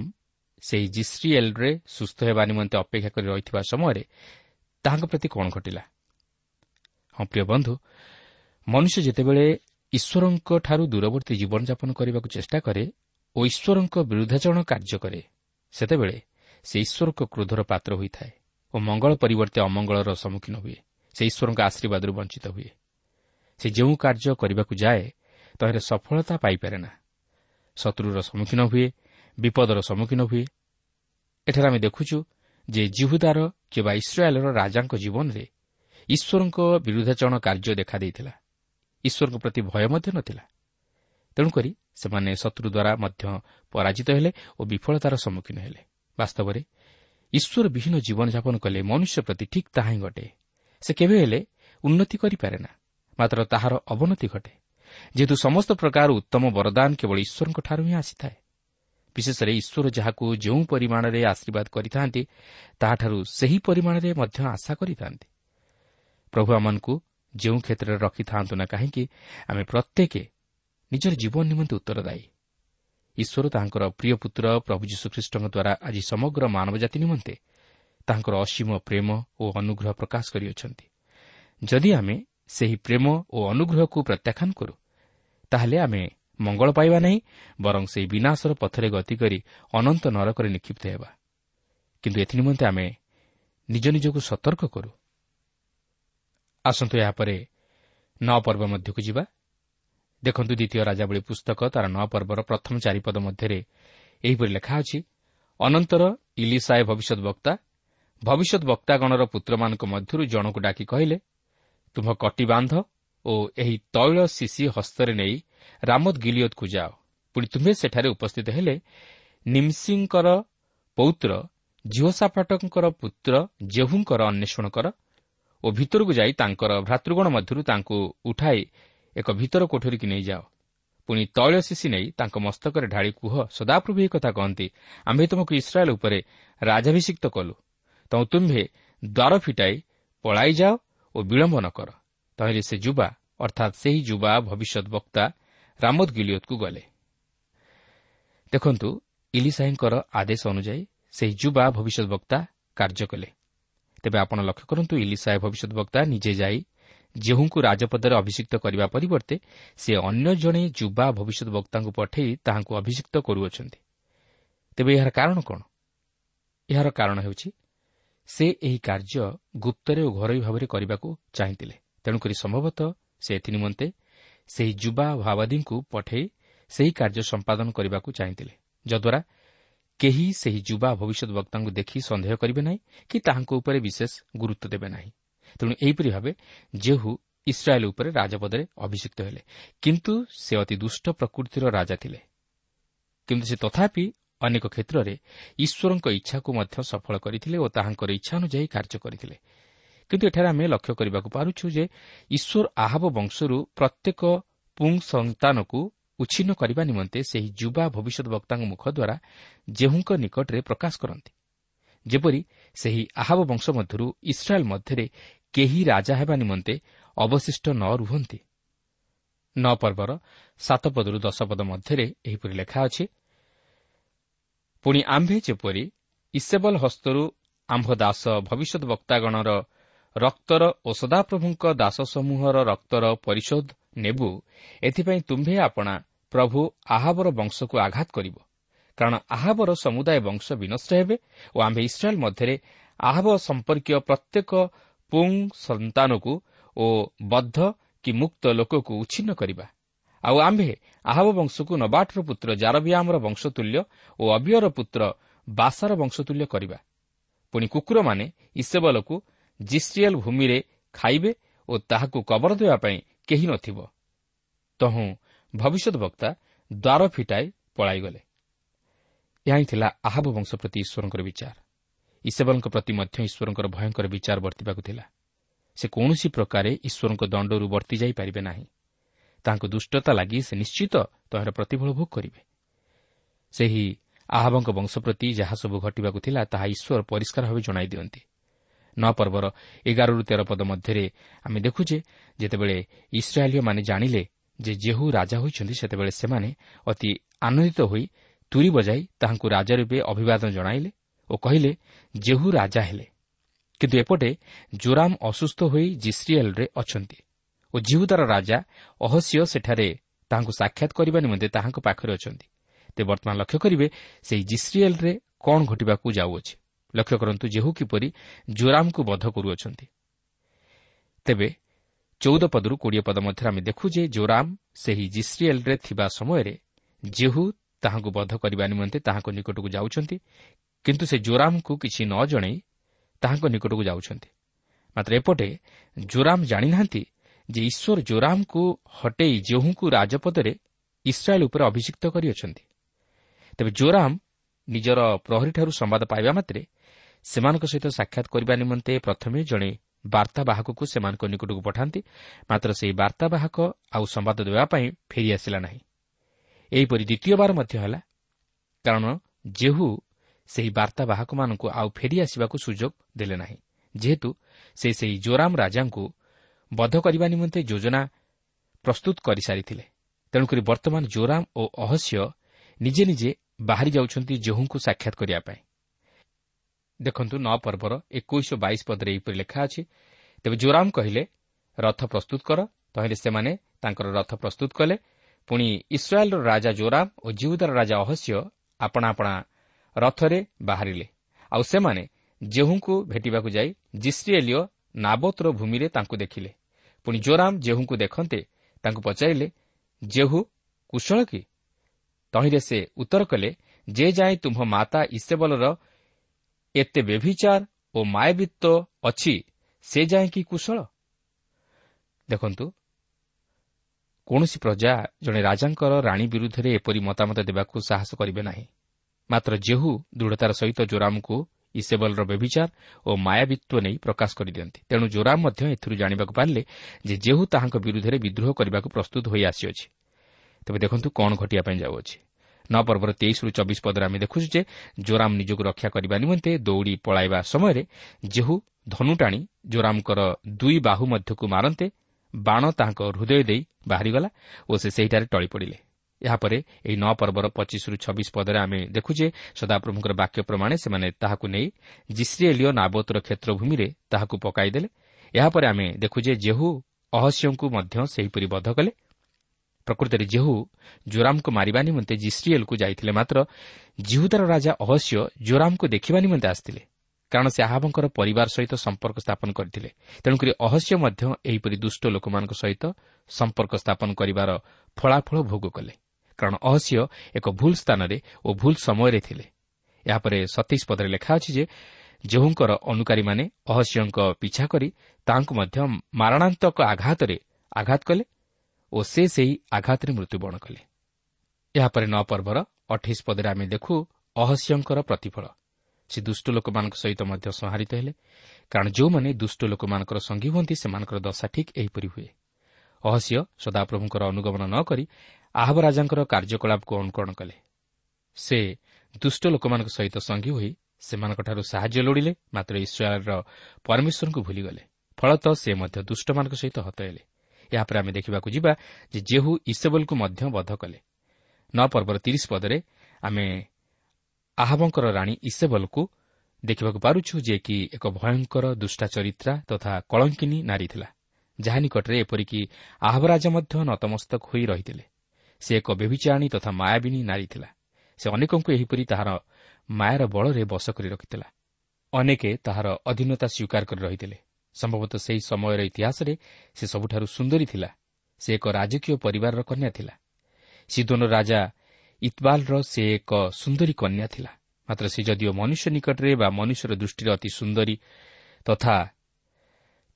[SPEAKER 1] ସେହି ଜିସ୍ରିଏଲ୍ରେ ସୁସ୍ଥ ହେବା ନିମନ୍ତେ ଅପେକ୍ଷା କରି ରହିଥିବା ସମୟରେ ତାହାଙ୍କ ପ୍ରତି କ'ଣ ଘଟିଲା? ହଁ ପ୍ରିୟ ବନ୍ଧୁ ମନୁଷ୍ୟ ଯେତେବେଳେ ଈଶ୍ୱରଙ୍କଠାରୁ ଦୂରବର୍ତ୍ତୀ ଜୀବନଯାପନ କରିବାକୁ ଚେଷ୍ଟା କରେ ଓ ଈଶ୍ୱରଙ୍କ ବିରୁଦ୍ଧାଚରଣ କାର୍ଯ୍ୟ କରେ ସେତେବେଳେ ସେ ଈଶ୍ୱରଙ୍କ କ୍ରୋଧର ପାତ୍ର ହୋଇଥାଏ ଓ ମଙ୍ଗଳ ପରିବର୍ତ୍ତେ ଅମଙ୍ଗଳର ସମ୍ମୁଖୀନ ହୁଏ। ସେ ଈଶ୍ୱରଙ୍କ ଆଶୀର୍ବାଦରୁ ବଞ୍ଚିତ ହୁଏ। ସେ ଯେଉଁ କାର୍ଯ୍ୟ କରିବାକୁ ଯାଏ ତହିଁରେ ସଫଳତା ପାଇପାରେ ନା। ଶତ୍ରୁର ସମ୍ମୁଖୀନ ହୁଏ ବିପଦର ସମ୍ମୁଖୀନ ହୁଏ। ଏଠାରେ ଆମେ ଦେଖୁଛୁ ଯେ ଜିହୁଦାର କିମ୍ବା ଇସ୍ରାଏଲ୍ର ରାଜାଙ୍କ ଜୀବନରେ ଈଶ୍ୱରଙ୍କ ବିରୁଦ୍ଧାଚରଣ କାର୍ଯ୍ୟ ଦେଖାଦେଇଥିଲା ଈଶ୍ୱରଙ୍କ ପ୍ରତି ଭୟ ମଧ୍ୟ ନଥିଲା। ତେଣୁକରି ସେମାନେ ଶତ୍ରୁ ଦ୍ୱାରା ମଧ୍ୟ ପରାଜିତ ହେଲେ ଓ ବିଫଳତାର ସମ୍ମୁଖୀନ ହେଲେ। ବାସ୍ତବରେ ଈଶ୍ୱର ବିହୀନ ଜୀବନଯାପନ କଲେ ମନୁଷ୍ୟ ପ୍ରତି ଠିକ୍ ତାହା ହିଁ ଘଟେ। ସେ କେବେ ହେଲେ ଉନ୍ନତି କରିପାରେ ନା ମାତ୍ର ତାହାର ଅବନତି ଘଟେ। ଯେହେତୁ ସମସ୍ତ ପ୍ରକାର ଉତ୍ତମ ବରଦାନ କେବଳ ଈଶ୍ୱରଙ୍କଠାରୁ ହିଁ ଆସିଥାଏ। ବିଶେଷରେ ଈଶ୍ୱର ଯାହାକୁ ଯେଉଁ ପରିମାଣରେ ଆଶୀର୍ବାଦ କରିଥାନ୍ତି ତାହାଠାରୁ ସେହି ପରିମାଣରେ ମଧ୍ୟ ଆଶା କରିଥାନ୍ତି। ପ୍ରଭୁ ଆମମାନଙ୍କୁ ଯେଉଁ କ୍ଷେତ୍ରରେ ରଖିଥାନ୍ତୁ ନା କାହିଁକି ଆମେ ପ୍ରତ୍ୟେକ ନିଜର ଜୀବନ ନିମନ୍ତେ ଉତ୍ତରଦାୟୀ। ଈଶ୍ୱର ତାହାଙ୍କର ପ୍ରିୟ ପୁତ୍ର ପ୍ରଭୁ ଯୀଶୁଖ୍ରୀଷ୍ଟଙ୍କ ଦ୍ୱାରା ଆଜି ସମଗ୍ର ମାନବ ଜାତି ନିମନ୍ତେ ତାହାଙ୍କର ଅସୀମ ପ୍ରେମ ଓ ଅନୁଗ୍ରହ ପ୍ରକାଶ କରିଅଛନ୍ତି। ଯଦି ଆମେ ସେହି ପ୍ରେମ ଓ ଅନୁଗ୍ରହକୁ ପ୍ରତ୍ୟାଖ୍ୟାନ କରୁ ତାହେଲେ ଆମେ ମଙ୍ଗଳ ପାଇବା ନାହିଁ ବରଂ ସେହି ବିନାଶର ପଥରେ ଗତି କରି ଅନନ୍ତ ନରକରେ ନିକ୍ଷିପ୍ତ ହେବା। କିନ୍ତୁ ଏଥିନିମନ୍ତେ ଆମେ ନିଜ ନିଜକୁ ସତର୍କ କରୁ। ଆସନ୍ତୁ ଏହାପରେ ନଅ ପର୍ବ ମଧ୍ୟକୁ ଯିବା। ଦେଖନ୍ତୁ ଦ୍ୱିତୀୟ ରାଜାବଳୀ ପୁସ୍ତକ ତା'ର ନଅ ପର୍ବର ପ୍ରଥମ ଚାରିପଦ ମଧ୍ୟରେ ଏହିପରି ଲେଖା ଅଛି ଅନନ୍ତର ଇଲିସାଏ ଭବିଷ୍ୟତ ବକ୍ତା ଭବିଷ୍ୟତ ବକ୍ତାଗଣର ପୁତ୍ରମାନଙ୍କ ମଧ୍ୟରୁ ଜଣକୁ ଡାକି କହିଲେ ତୁମ୍ଭ କଟି ବାନ୍ଧ ଓ ଏହି ତୈଳ ଶିଶି ହସ୍ତରେ ନେଇ ରାମଦ ଗିଲିୟଦକୁ ଯାଅ। ପୁଣି ତୁମ୍ଭେ ସେଠାରେ ଉପସ୍ଥିତ ହେଲେ ନିମ୍ସିଙ୍କର ପୌତ୍ର ଝିଅସାପାଟଙ୍କର ପୁତ୍ର ଜେହୁଙ୍କର ଅନ୍ୱେଷଣ କର ଓ ଭିତରକୁ ଯାଇ ତାଙ୍କର ଭ୍ରାତୃଗଣ ମଧ୍ୟରୁ ତାଙ୍କୁ ଉଠାଇ ଏକ ଭିତର କୋଠରୀକି ନେଇଯାଅ ପୁଣି ତୈଳ ଶିଶି ନେଇ ତାଙ୍କ ମସ୍ତକରେ ଢାଳି କୁହ ସଦାପ୍ରଭୁ ଏହି କଥା କହନ୍ତି ଆମ୍ଭେ ତୁମକୁ ଇସ୍ରାଏଲ୍ ଉପରେ ରାଜାଭିଷିକ୍ତ କଲୁ। ତୁ ତୁମ୍ଭେ ଦ୍ୱାର ଫିଟାଇ ପଳାଇଯାଅ ଓ ବିଳମ୍ବ ନ କର ତହିଁରେ ସେ ଯୁବା ଅର୍ଥାତ୍ ସେହି ଯୁବା ଭବିଷ୍ୟତ ବକ୍ତା ରାମଦ ଗିଲିୟତକୁ ଗଲେ ଦେଖନ୍ତୁ ଇଲିସାଇଙ୍କର ଆଦେଶ ଅନୁଯାୟୀ ସେହି ଯୁବା ଭବିଷ୍ୟତ ବକ୍ତା କାର୍ଯ୍ୟ କଲେ ତେବେ ଆପଣ ଲକ୍ଷ୍ୟ କରନ୍ତୁ ଇଲିସାଏ ଭବିଷ୍ୟତ ବକ୍ତା ନିଜେ ଯାଇ ଯେଉଁଙ୍କୁ ରାଜପଦରେ ଅଭିଷିକ୍ତ କରିବା ପରିବର୍ତ୍ତେ ସେ ଅନ୍ୟ ଜଣେ ଯୁବା ଭବିଷ୍ୟତ ବକ୍ତାଙ୍କୁ ପଠାଇ ତାହାଙ୍କୁ ଅଭିଷିକ୍ତ କରୁଅଛନ୍ତି। ତେବେ ଏହାର କାରଣ କ'ଣ? ଏହାର କାରଣ ହେଉଛି ସେ ଏହି କାର୍ଯ୍ୟ ଗୁପ୍ତରେ ଓ ଘରୋଇ ଭାବରେ କରିବାକୁ ଚାହିଁଥିଲେ। ତେଣୁକରି ସମ୍ଭବତଃ ସେ ଏଥିନିମନ୍ତେ ସେହି ଯୁବା ଭାବାଦୀଙ୍କୁ ପଠାଇ ସେହି କାର୍ଯ୍ୟ ସମ୍ପାଦନ କରିବାକୁ ଚାହିଁଥିଲେ ଯଦ୍ୱାରା କେହି ସେହି ଯୁବା ଭବିଷ୍ୟତ ବକ୍ତାଙ୍କୁ ଦେଖି ସନ୍ଦେହ କରିବେ ନାହିଁ କି ତାହାଙ୍କ ଉପରେ ବିଶେଷ ଗୁରୁତ୍ୱ ଦେବେ ନାହିଁ। ତେଣୁ ଏହିପରି ଭାବେ ଯେହୁ ଇସ୍ରାଏଲ୍ ଉପରେ ରାଜପଦରେ ଅଭିଷିକ୍ତ ହେଲେ। କିନ୍ତୁ ସେ ଅତି ଦୁଷ୍ଟ ପ୍ରକୃତିର ରାଜା ଥିଲେ। କିନ୍ତୁ ସେ ତଥାପି ଅନେକ କ୍ଷେତ୍ରରେ ଈଶ୍ୱରଙ୍କ ଇଚ୍ଛାକୁ ମଧ୍ୟ ସଫଳ କରିଥିଲେ ଓ ତାହାଙ୍କର ଇଚ୍ଛା ଅନୁଯାୟୀ କାର୍ଯ୍ୟ କରିଥିଲେ। କିନ୍ତୁ ଏଠାରେ ଆମେ ଲକ୍ଷ୍ୟ କରିବାକୁ ପାରୁଛୁ ଯେ ଈଶ୍ୱର ଆହବ ବଂଶରୁ ପ୍ରତ୍ୟେକ ପୁଙ୍ଗ ସନ୍ତାନକୁ ଉଚ୍ଛିନ୍ନ କରିବା ନିମନ୍ତେ ସେହି ଯୁବା ଭବିଷ୍ୟତ ବକ୍ତାଙ୍କ ମୁଖ ଦ୍ୱାରା ଯେଉଁଙ୍କ ନିକଟରେ ପ୍ରକାଶ କରନ୍ତି। ଯେପରି ସେହି ଆହବ ବଂଶ ମଧ୍ୟରୁ ଇସ୍ରାଏଲ୍ ମଧ୍ୟରେ କେହି ରାଜା ହେବା ନିମନ୍ତେ ଅବଶିଷ୍ଟ ନ ରୁହନ୍ତି। ନ ପର୍ବର ସାତ ପଦରୁ ଦଶ ପଦ ମଧ୍ୟରେ ଏହିପରି ଲେଖା ଅଛି ପୁଣି ଆମ୍ଭେ ଯେପରି ଇସେବଲ ହସ୍ତରୁ ଆମ୍ଭ ଦାସ ଭବିଷ୍ୟତ ବକ୍ତାଗଣର ରକ୍ତର ଓ ସଦାପ୍ରଭୁଙ୍କ ଦାସ ସମୂହର ରକ୍ତର ପରିଶୋଧ ନେବୁ। ଏଥିପାଇଁ ତୁମ୍ଭେ ଆପଣା ପ୍ରଭୁ ଆହାବର ବଂଶକୁ ଆଘାତ କରିବ। କାରଣ ଆହାବର ସମୁଦାୟ ବଂଶ ବିନଷ୍ଟ ହେବେ ଓ ଆମ୍ଭେ ଇସ୍ରାଏଲ୍ ମଧ୍ୟରେ ଆହବ ସମ୍ପର୍କୀୟ ପ୍ରତ୍ୟେକ ପୁଙ୍ଗ ସନ୍ତାନକୁ ଓ ବଦ୍ଧ କି ମୁକ୍ତ ଲୋକକୁ ଉଚ୍ଛିନ୍ନ କରିବା। ଆଉ ଆମ୍ଭେ ଆହବ ବଂଶକୁ ନବାଟର ପୁତ୍ର ଜାରବିଆମର ବଂଶତୁଲ୍ୟ ଓ ଅବିୟର ପୁତ୍ର ବାସାର ବଂଶତୁଲ୍ୟ କରିବା। ପୁଣି କୁକୁରମାନେ ଇସେବଲକୁ ଜିସ୍ରିଏଲ୍ ଭୂମିରେ ଖାଇବେ ଓ ତାହାକୁ କବର ଦେବା ପାଇଁ କେହି ନଥିବ। ତହୁଁ ଭବିଷ୍ୟତ ବକ୍ତା ଦ୍ୱାର ଫିଟାଇ ପଳାଇଗଲେ। ଏହା ହିଁ ଥିଲା ଆହବ ବଂଶ ପ୍ରତି ଈଶ୍ୱରଙ୍କର ବିଚାର। ଇସେବଲଙ୍କ ପ୍ରତି ମଧ୍ୟ ଈଶ୍ୱରଙ୍କର ଭୟଙ୍କର ବିଚାର ବର୍ତ୍ତିବାକୁ ଥିଲା। ସେ କୌଣସି ପ୍ରକାରେ ଈଶ୍ୱରଙ୍କ ଦଣ୍ଡରୁ ବର୍ତ୍ତି ଯାଇପାରିବେ ନାହିଁ। ତାଙ୍କ ଦୁଷ୍ଟତା ଲାଗି ସେ ନିଶ୍ଚିତ ତହିଁର ପ୍ରତିଫଳ ଭୋଗ କରିବେ। ସେହି ଆହବଙ୍କ ବଂଶ ପ୍ରତି ଯାହା ସବୁ ଘଟିବାକୁ ଥିଲା ତାହା ଈଶ୍ୱର ପରିଷ୍କାର ଭାବେ ଜଣାଇ ଦିଅନ୍ତି। ନଅ ପର୍ବର ଏଗାରରୁ ତେର ପଦ ମଧ୍ୟରେ ଆମେ ଦେଖୁଛେ ଯେତେବେଳେ ଇସ୍ରାଏଲୀୟମାନେ ଜାଣିଲେ ଯେ ଯେହୁ ରାଜା ହୋଇଛନ୍ତି ସେତେବେଳେ ସେମାନେ ଅତି ଆନନ୍ଦିତ ହୋଇ ତୁରି ବଜାଇ ତାହାଙ୍କୁ ରାଜା ରୂପେ ଅଭିବାଦନ ଜଣାଇଲେ ଓ କହିଲେ ଯେହୁ ରାଜା ହେଲେ। କିନ୍ତୁ ଏପଟେ ଜୋରାମ ଅସୁସ୍ଥ ହୋଇ ଜିସ୍ରିଏଲ୍ରେ ଅଛନ୍ତି ଓ ଜିହୁଦାର ରାଜା ଅହସ୍ୟ ସେଠାରେ ତାହାଙ୍କୁ ସାକ୍ଷାତ କରିବା ନିମନ୍ତେ ତାହାଙ୍କ ପାଖରେ ଅଛନ୍ତି। ତେବେ ବର୍ତ୍ତମାନ ଲକ୍ଷ୍ୟ କରିବେ ସେହି ଜିସ୍ରିଏଲ୍ରେ କ'ଣ ଘଟିବାକୁ ଯାଉଅଛି। ଲକ୍ଷ୍ୟ କରନ୍ତୁ ଯେହୁ କିପରି ଜୋରାମଙ୍କୁ ବଧ କରୁଅଛନ୍ତି। ତେବେ ଚଉଦ ପଦରୁ କୋଡ଼ିଏ ପଦ ମଧ୍ୟରେ ଆମେ ଦେଖୁ ଯେ ଜୋରାମ ସେହି ଜିସ୍ରିଏଲ୍ରେ ଥିବା ସମୟରେ ଜେହୁ ତାହାଙ୍କୁ ବଧ କରିବା ନିମନ୍ତେ ତାହାଙ୍କ ନିକଟକୁ ଯାଉଛନ୍ତି କିନ୍ତୁ ସେ ଜୋରାମଙ୍କୁ କିଛି ନ ଜଣାଇ ତାହାଙ୍କ ନିକଟକୁ ଯାଉଛନ୍ତି। ମାତ୍ର ଏପଟେ ଜୋରାମ ଜାଣିନାହାନ୍ତି ଯେ ଈଶ୍ୱର ଜୋରାମଙ୍କୁ ହଟେଇ ଜେହୁଙ୍କୁ ରାଜପଦରେ ଇସ୍ରାଏଲ୍ ଉପରେ ଅଭିଯୁକ୍ତ କରିଅଛନ୍ତି। ତେବେ ଜୋରାମ ନିଜର ପ୍ରହରୀଠାରୁ ସମ୍ବାଦ ପାଇବା ମାତ୍ରେ ସେମାନଙ୍କ ସହିତ ସାକ୍ଷାତ କରିବା ନିମନ୍ତେ ପ୍ରଥମେ ଜଣେ ବାର୍ତ୍ତାବାହକକୁ ସେମାନଙ୍କ ନିକଟକୁ ପଠାନ୍ତି। ମାତ୍ର ସେହି ବାର୍ତ୍ତାବାହକ ଆଉ ସମ୍ବାଦ ଦେବା ପାଇଁ ଫେରିଆସିଲା ନାହିଁ। ଏହିପରି ଦ୍ୱିତୀୟବାର ମଧ୍ୟ ହେଲା। କାରଣ ଜେହୁ ସେହି ବାର୍ତ୍ତାବାହକମାନଙ୍କୁ ଆଉ ଫେରିଆସିବାକୁ ସୁଯୋଗ ଦେଲେ ନାହିଁ ଯେହେତୁ ସେ ସେହି ଜୋରାମ ରାଜାଙ୍କୁ ବଧ କରିବା ନିମନ୍ତେ ଯୋଜନା ପ୍ରସ୍ତୁତ କରିସାରିଥିଲେ। ତେଣୁକରି ବର୍ତ୍ତମାନ ଜୋରାମ ଓ ଅହସ୍ୟ ନିଜେ ନିଜେ ବାହାରି ଯାଉଛନ୍ତି ଜେହୁଙ୍କୁ ସାକ୍ଷାତ କରିବା ପାଇଁ। ଦେଖନ୍ତୁ ନଅ ପର୍ବର ଏକୋଇଶ ବାଇଶ ପଦରେ ଏହିପରି ଲେଖା ଅଛି ତେବେ ଜୋରାମ କହିଲେ ରଥ ପ୍ରସ୍ତୁତ କର। ତହିଁରେ ସେମାନେ ତାଙ୍କର ରଥ ପ୍ରସ୍ତୁତ କଲେ। ପୁଣି ଇସ୍ରାଏଲ୍ର ରାଜା ଜୋରାମ ଓ ଜିଉଦାର ରାଜା ଅହସ୍ୟ ଆପଣା ଆପଣା ରଥରେ ବାହାରିଲେ। ଆଉ ସେମାନେ ଜେହୁଙ୍କୁ ଭେଟିବାକୁ ଯାଇ ଜିସ୍ରିଏଲିଓ ନାବୋତର ଭୂମିରେ ତାଙ୍କୁ ଦେଖିଲେ। ପୁଣି ଜୋରାମ ଜେହୁଙ୍କୁ ଦେଖନ୍ତେ ତାଙ୍କୁ ପଚାରିଲେ ଜେହୁ କୁଶଳ କି? ତହିଁରେ ସେ ଉତ୍ତର କଲେ ଯେ ଯାଏଁ ତୁମ୍ଭ ମାତା ଇସେବଲର ଏତେ ବ୍ୟଭିଚାର ଓ ମାୟବିତ୍ୱ ଅଛି ସେ ଯାଏଁ କି କୁଶଳ? ଦେଖନ୍ତୁ କୌଣସି ପ୍ରଜା ଜଣେ ରାଜାଙ୍କର ରାଣୀ ବିରୁଦ୍ଧରେ ଏପରି ମତାମତ ଦେବାକୁ ସାହସ କରିବେ ନାହିଁ। ମାତ୍ର ଯେହୁ ଦୃଢ଼ତାର ସହିତ ଜୋରାମଙ୍କୁ ଇସେବଲର ବ୍ୟଭିଚାର ଓ ମାୟାବିତ୍ୱ ନେଇ ପ୍ରକାଶ କରିଦିଅନ୍ତି। ତେଣୁ ଜୋରାମ ମଧ୍ୟ ଏଥିରୁ ଜାଣିବାକୁ ପାରିଲେ ଯେ ଯେହୁ ତାହାଙ୍କ ବିରୁଦ୍ଧରେ ବିଦ୍ରୋହ କରିବାକୁ ପ୍ରସ୍ତୁତ ହୋଇ ଆସିଅଛି। ତେବେ ଦେଖନ୍ତୁ କ'ଣ ଘଟିବା ପାଇଁ ଯାଉଅଛି। ନଅ ପର୍ବର ତେଇଶରୁ ଚବିଶ ପଦରେ ଆମେ ଦେଖୁଛୁ ଯେ ଜୋରାମ ନିଜକୁ ରକ୍ଷା କରିବା ନିମନ୍ତେ ଦୌଡ଼ି ପଳାଇବା ସମୟରେ ଯେହୁ ଧନୁ ଟାଣି ଜୋରାମଙ୍କର ଦୁଇ ବାହୁ ମଧ୍ୟକୁ ମାରନ୍ତେ ବାଣ ତାହାଙ୍କ ହୃଦୟ ଦେଇ ବାହାରିଗଲା ଓ ସେ ସେହିଠାରେ ଟଳି ପଡ଼ିଲେ। ଏହାପରେ ଏହି ନଅ ପର୍ବର ପଚିଶରୁ ଛବିଶ ପଦରେ ଆମେ ଦେଖୁ ଯେ ସଦାପ୍ରଭୁଙ୍କର ବାକ୍ୟ ପ୍ରମାଣେ ସେମାନେ ତାହାକୁ ନେଇ ଜିସ୍ରିଏଲିଓ ନାବୋତର କ୍ଷେତ୍ରଭୂମିରେ ତାହାକୁ ପକାଇଦେଲେ। ଏହାପରେ ଆମେ ଦେଖୁ ଯେ ଜେହୁ ଅହସ୍ୟଙ୍କୁ ମଧ୍ୟ ସେହିପରି ବଧ କଲେ ପ୍ରକୃତରେ ଜେହୁ ଜୋରାମଙ୍କୁ ମାରିବା ନିମନ୍ତେ ଜିସ୍ରିଏଲ୍କୁ ଯାଇଥିଲେ ମାତ୍ର ଜିହୁଦାର ରାଜା ଅହସ୍ୟ ଜୋରାମଙ୍କୁ ଦେଖିବା ନିମନ୍ତେ ଆସିଥିଲେ କାରଣ ସେ ଆହାବଙ୍କର ପରିବାର ସହିତ ସମ୍ପର୍କ ସ୍ଥାପନ କରିଥିଲେ। ତେଣୁକରି ଅହସ୍ୟ ମଧ୍ୟ ଏହିପରି ଦୁଷ୍ଟ ଲୋକମାନଙ୍କ ସହିତ ସମ୍ପର୍କ ସ୍ଥାପନ କରିବାର ଫଳାଫଳ ଭୋଗ କଲେ କାରଣ ଅହସ୍ୟ ଏକ ଭୁଲ ସ୍ଥାନରେ ଓ ଭୁଲ ସମୟରେ ଥିଲେ। ଏହାପରେ ସତେଇଶ ପଦରେ ଲେଖା ଅଛି ଯେ ଜେହୁଙ୍କର ଅନୁକାରୀମାନେ ଅହସ୍ୟଙ୍କ ପିଛା କରି ତାହାଙ୍କୁ ମଧ୍ୟ ମାରଣାନ୍ତକ ଆଘାତରେ ଆଘାତ କଲେ ଓ ସେ ସେହି ଆଘାତରେ ମୃତ୍ୟୁବରଣ କଲେ। ଏହାପରେ ନଅ ପର୍ବର ଅଠେଇଶ ପଦରେ ଆମେ ଦେଖୁ ଅହସ୍ୟଙ୍କର ପ୍ରତିଫଳ। ସେ ଦୁଷ୍ଟ ଲୋକମାନଙ୍କ ସହିତ ମଧ୍ୟ ସଂହାରିତ ହେଲେ କାରଣ ଯେଉଁମାନେ ଦୁଷ୍ଟ ଲୋକମାନଙ୍କର ସଙ୍ଗୀ ହୁଅନ୍ତି ସେମାନଙ୍କର ଦଶା ଠିକ୍ ଏହିପରି ହୁଏ। ଅହସ୍ୟ ସଦାପ୍ରଭୁଙ୍କର ଅନୁଗମନ ନ କରି ଆହବ ରାଜାଙ୍କର କାର୍ଯ୍ୟକଳାପକୁ ଅନୁକରଣ କଲେ। ସେ ଦୁଷ୍ଟ ଲୋକମାନଙ୍କ ସହିତ ସଙ୍ଗୀ ହୋଇ ସେମାନଙ୍କଠାରୁ ସାହାଯ୍ୟ ଲୋଡ଼ିଲେ ମାତ୍ର ଇସ୍ରାଏଲ୍ର ପରମେଶ୍ୱରଙ୍କୁ ଭୁଲିଗଲେ। ଫଳତଃ ସେ ମଧ୍ୟ ଦୁଷ୍ଟମାନଙ୍କ ସହିତ ହତ ହେଲେ। ଏହାପରେ ଆମେ ଦେଖିବାକୁ ଯିବା ଯେ ଜେହୁ ଇସେବଲକୁ ମଧ୍ୟ ବଧ କଲେ। ନଅ ପର୍ବର ତିରିଶ ପଦରେ ଆମେ ଆହବଙ୍କର ରାଣୀ ଇସେବଲକୁ ଦେଖିବାକୁ ପାରୁଛୁ ଯେ କି ଏକ ଭୟଙ୍କର ଦୁଷ୍ଟା ଚରିତ୍ରା ତଥା କଳଙ୍କିନୀ ନାରୀ ଥିଲା ଯାହା ନିକଟରେ ଏପରିକି ଆହବ ରାଜା ମଧ୍ୟ ନତମସ୍ତକ ହୋଇ ରହିଥିଲେ। ସେ ଏକ ବ୍ୟଭିଚାଣୀ ତଥା ମାୟାବିନୀ ନାରୀ ଥିଲା। ସେ ଅନେକଙ୍କୁ ଏହିପରି ତାହାର ମାୟାର ବଳରେ ବଶ କରି ରଖିଥିଲା। ଅନେକେ ତାହାର ଅଧୀନତା ସ୍ୱୀକାର କରି ରହିଥିଲେ। ସମ୍ଭବତଃ ସେହି ସମୟର ଇତିହାସରେ ସେ ସବୁଠାରୁ ସୁନ୍ଦରୀ ଥିଲା। ସେ ଏକ ରାଜକୀୟ ପରିବାରର କନ୍ୟା ଥିଲା। ସିଦୋନ ରାଜା ଇତବାଲର ସେ ଏକ ସୁନ୍ଦରୀ କନ୍ୟା ଥିଲା। ମାତ୍ର ସେ ଯଦିଓ ମନୁଷ୍ୟ ନିକଟରେ ବା ମନୁଷ୍ୟର ଦୃଷ୍ଟିରେ ଅତି ସୁନ୍ଦରୀ ତଥା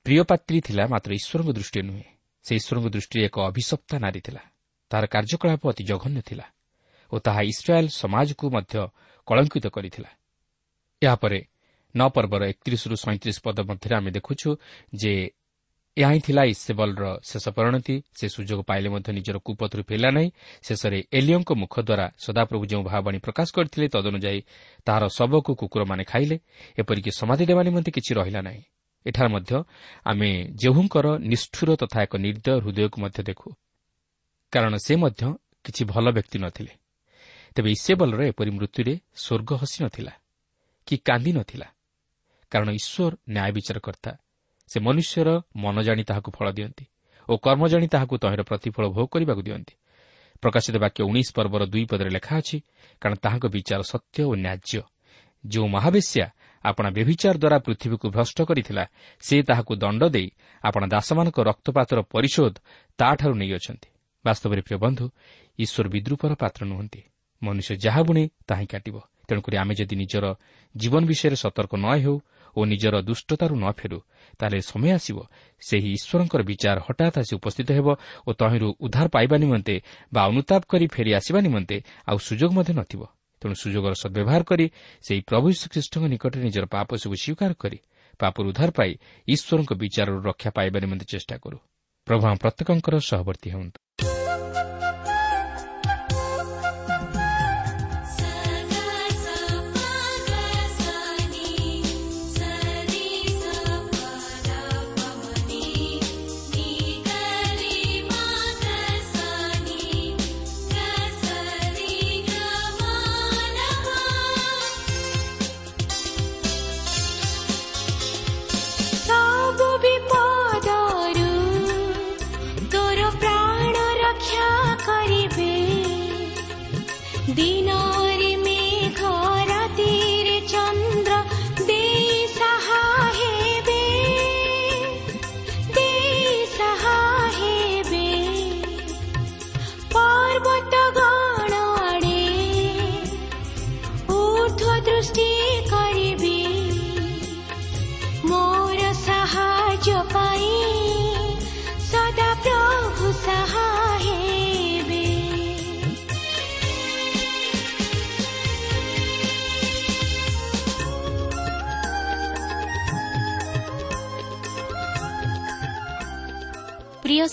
[SPEAKER 1] ପ୍ରିୟପାତ୍ରୀ ଥିଲା ମାତ୍ର ଈଶ୍ୱରଙ୍କ ଦୃଷ୍ଟିରେ ନୁହେଁ। ସେ ଈଶ୍ୱରଙ୍କ ଦୃଷ୍ଟିରେ ଏକ ଅଭିଶପ୍ତା ନାରୀ ଥିଲା। ତାହାର କାର୍ଯ୍ୟକଳାପ ଅତି ଜଘନ୍ୟ ଥିଲା ଓ ତାହା ଇସ୍ରାଏଲ୍ ସମାଜକୁ ମଧ୍ୟ କଳଙ୍କିତ କରିଥିଲା। ଏହାପରେ ନଅ ପର୍ବର ଏକତିରିଶରୁ ସଇଁତିରିଶ ପଦ ମଧ୍ୟରେ ଆମେ ଦେଖୁଛୁ ଯେ ଏହା ହିଁ ଥିଲା ଇସେବଲର ଶେଷ ପରିଣତି। ସେ ସୁଯୋଗ ପାଇଲେ ମଧ୍ୟ ନିଜର କୁପଥରୁ ଫେରିଲା ନାହିଁ। ଶେଷରେ ଏଲିଓଙ୍କ ମୁଖ ଦ୍ୱାରା ସଦାପ୍ରଭୁ ଯେଉଁ ଭାବବାଣୀ ପ୍ରକାଶ କରିଥିଲେ ତଦନୁଯାୟୀ ତାହାର ଶବକୁ କୁକୁରମାନେ ଖାଇଲେ। ଏପରିକି ସମାଧି ଦେବା ନିମନ୍ତେ କିଛି ରହିଲା ନାହିଁ। ଏଠାରେ ମଧ୍ୟ ଆମେ ଯେଉଁଙ୍କର ନିଷ୍ଠୁର ତଥା ଏକ ନିର୍ଦ୍ଦୟ ହୃଦୟକୁ ମଧ୍ୟ ଦେଖୁ। କାରଣ ସେ ମଧ୍ୟ କିଛି ଭଲ ବ୍ୟକ୍ତି ନଥିଲେ। ତେବେ ଇସେବଲର ଏପରି ମୃତ୍ୟୁରେ ସ୍ୱର୍ଗ ହସି ନଥିଲା କି କାନ୍ଦି ନଥିଲା। କାରଣ ଈଶ୍ୱର ନ୍ୟାୟ ବିଚାରକର୍ତ୍ତା। ସେ ମନୁଷ୍ୟର ମନ ଜାଣି ତାହାକୁ ଫଳ ଦିଅନ୍ତି ଓ କର୍ମ ଜାଣି ତାହାକୁ ତହିଁର ପ୍ରତିଫଳ ଭୋଗ କରିବାକୁ ଦିଅନ୍ତି। ପ୍ରକାଶିତ ବାକ୍ୟ ଉଣେଇଶ ପର୍ବର ଦୁଇ ପଦରେ ଲେଖା ଅଛି କାରଣ ତାହାଙ୍କ ବିଚାର ସତ୍ୟ ଓ ନ୍ୟାଯ୍ୟ। ଯେଉଁ ମହାବେଶ୍ୟା ଆପଣା ବ୍ୟଭିଚାର ଦ୍ୱାରା ପୃଥିବୀକୁ ଭ୍ରଷ୍ଟ କରିଥିଲା ସେ ତାହାକୁ ଦଣ୍ଡ ଦେଇ ଆପଣା ଦାସମାନଙ୍କ ରକ୍ତପାତର ପରିଶୋଧ ତାଠାରୁ ନେଇଅଛନ୍ତି। ବାସ୍ତବରେ ପ୍ରିୟ ବନ୍ଧୁ ଈଶ୍ୱର ବିଦ୍ରୁପର ପାତ୍ର ନୁହନ୍ତି। ମନୁଷ୍ୟ ଯାହା ବୁଣେ ତାହିଁ କାଟିବ। ତେଣୁକରି ଆମେ ଯଦି ନିଜର ଜୀବନ ବିଷୟରେ ସତର୍କ ନ ହେଉ ଓ ନିଜର ଦୁଷ୍ଟତାରୁ ନ ଫେରୁ ତାହେଲେ ସମୟ ଆସିବ। ସେହି ଈଶ୍ୱରଙ୍କର ବିଚାର ହଠାତ୍ ଆସି ଉପସ୍ଥିତ ହେବ ଓ ତହିଁରୁ ଉଦ୍ଧାର ପାଇବା ନିମନ୍ତେ ବା ଅନୁତାପ କରି ଫେରି ଆସିବା ନିମନ୍ତେ ଆଉ ସୁଯୋଗ ମଧ୍ୟ ନଥିବ ତେଣୁ ସୁଯୋଗର ସଦ୍ବ୍ୟବହାର କରି ସେହି ପ୍ରଭୁ ଶ୍ରୀଖ୍ରୀଷ୍ଟଙ୍କ ନିକଟରେ ନିଜର ପାପ ସବୁ ସ୍ୱୀକାର କରି ପାପରୁ ଉଦ୍ଧାର ପାଇ ଈଶ୍ୱରଙ୍କ ବିଚାରରୁ ରକ୍ଷା ପାଇବା ନିମନ୍ତେ ଚେଷ୍ଟା କରୁ। ପ୍ରଭୁ ପ୍ରତ୍ୟେକଙ୍କର ସହବର୍ତ୍ତୀ ହୁଅନ୍ତୁ।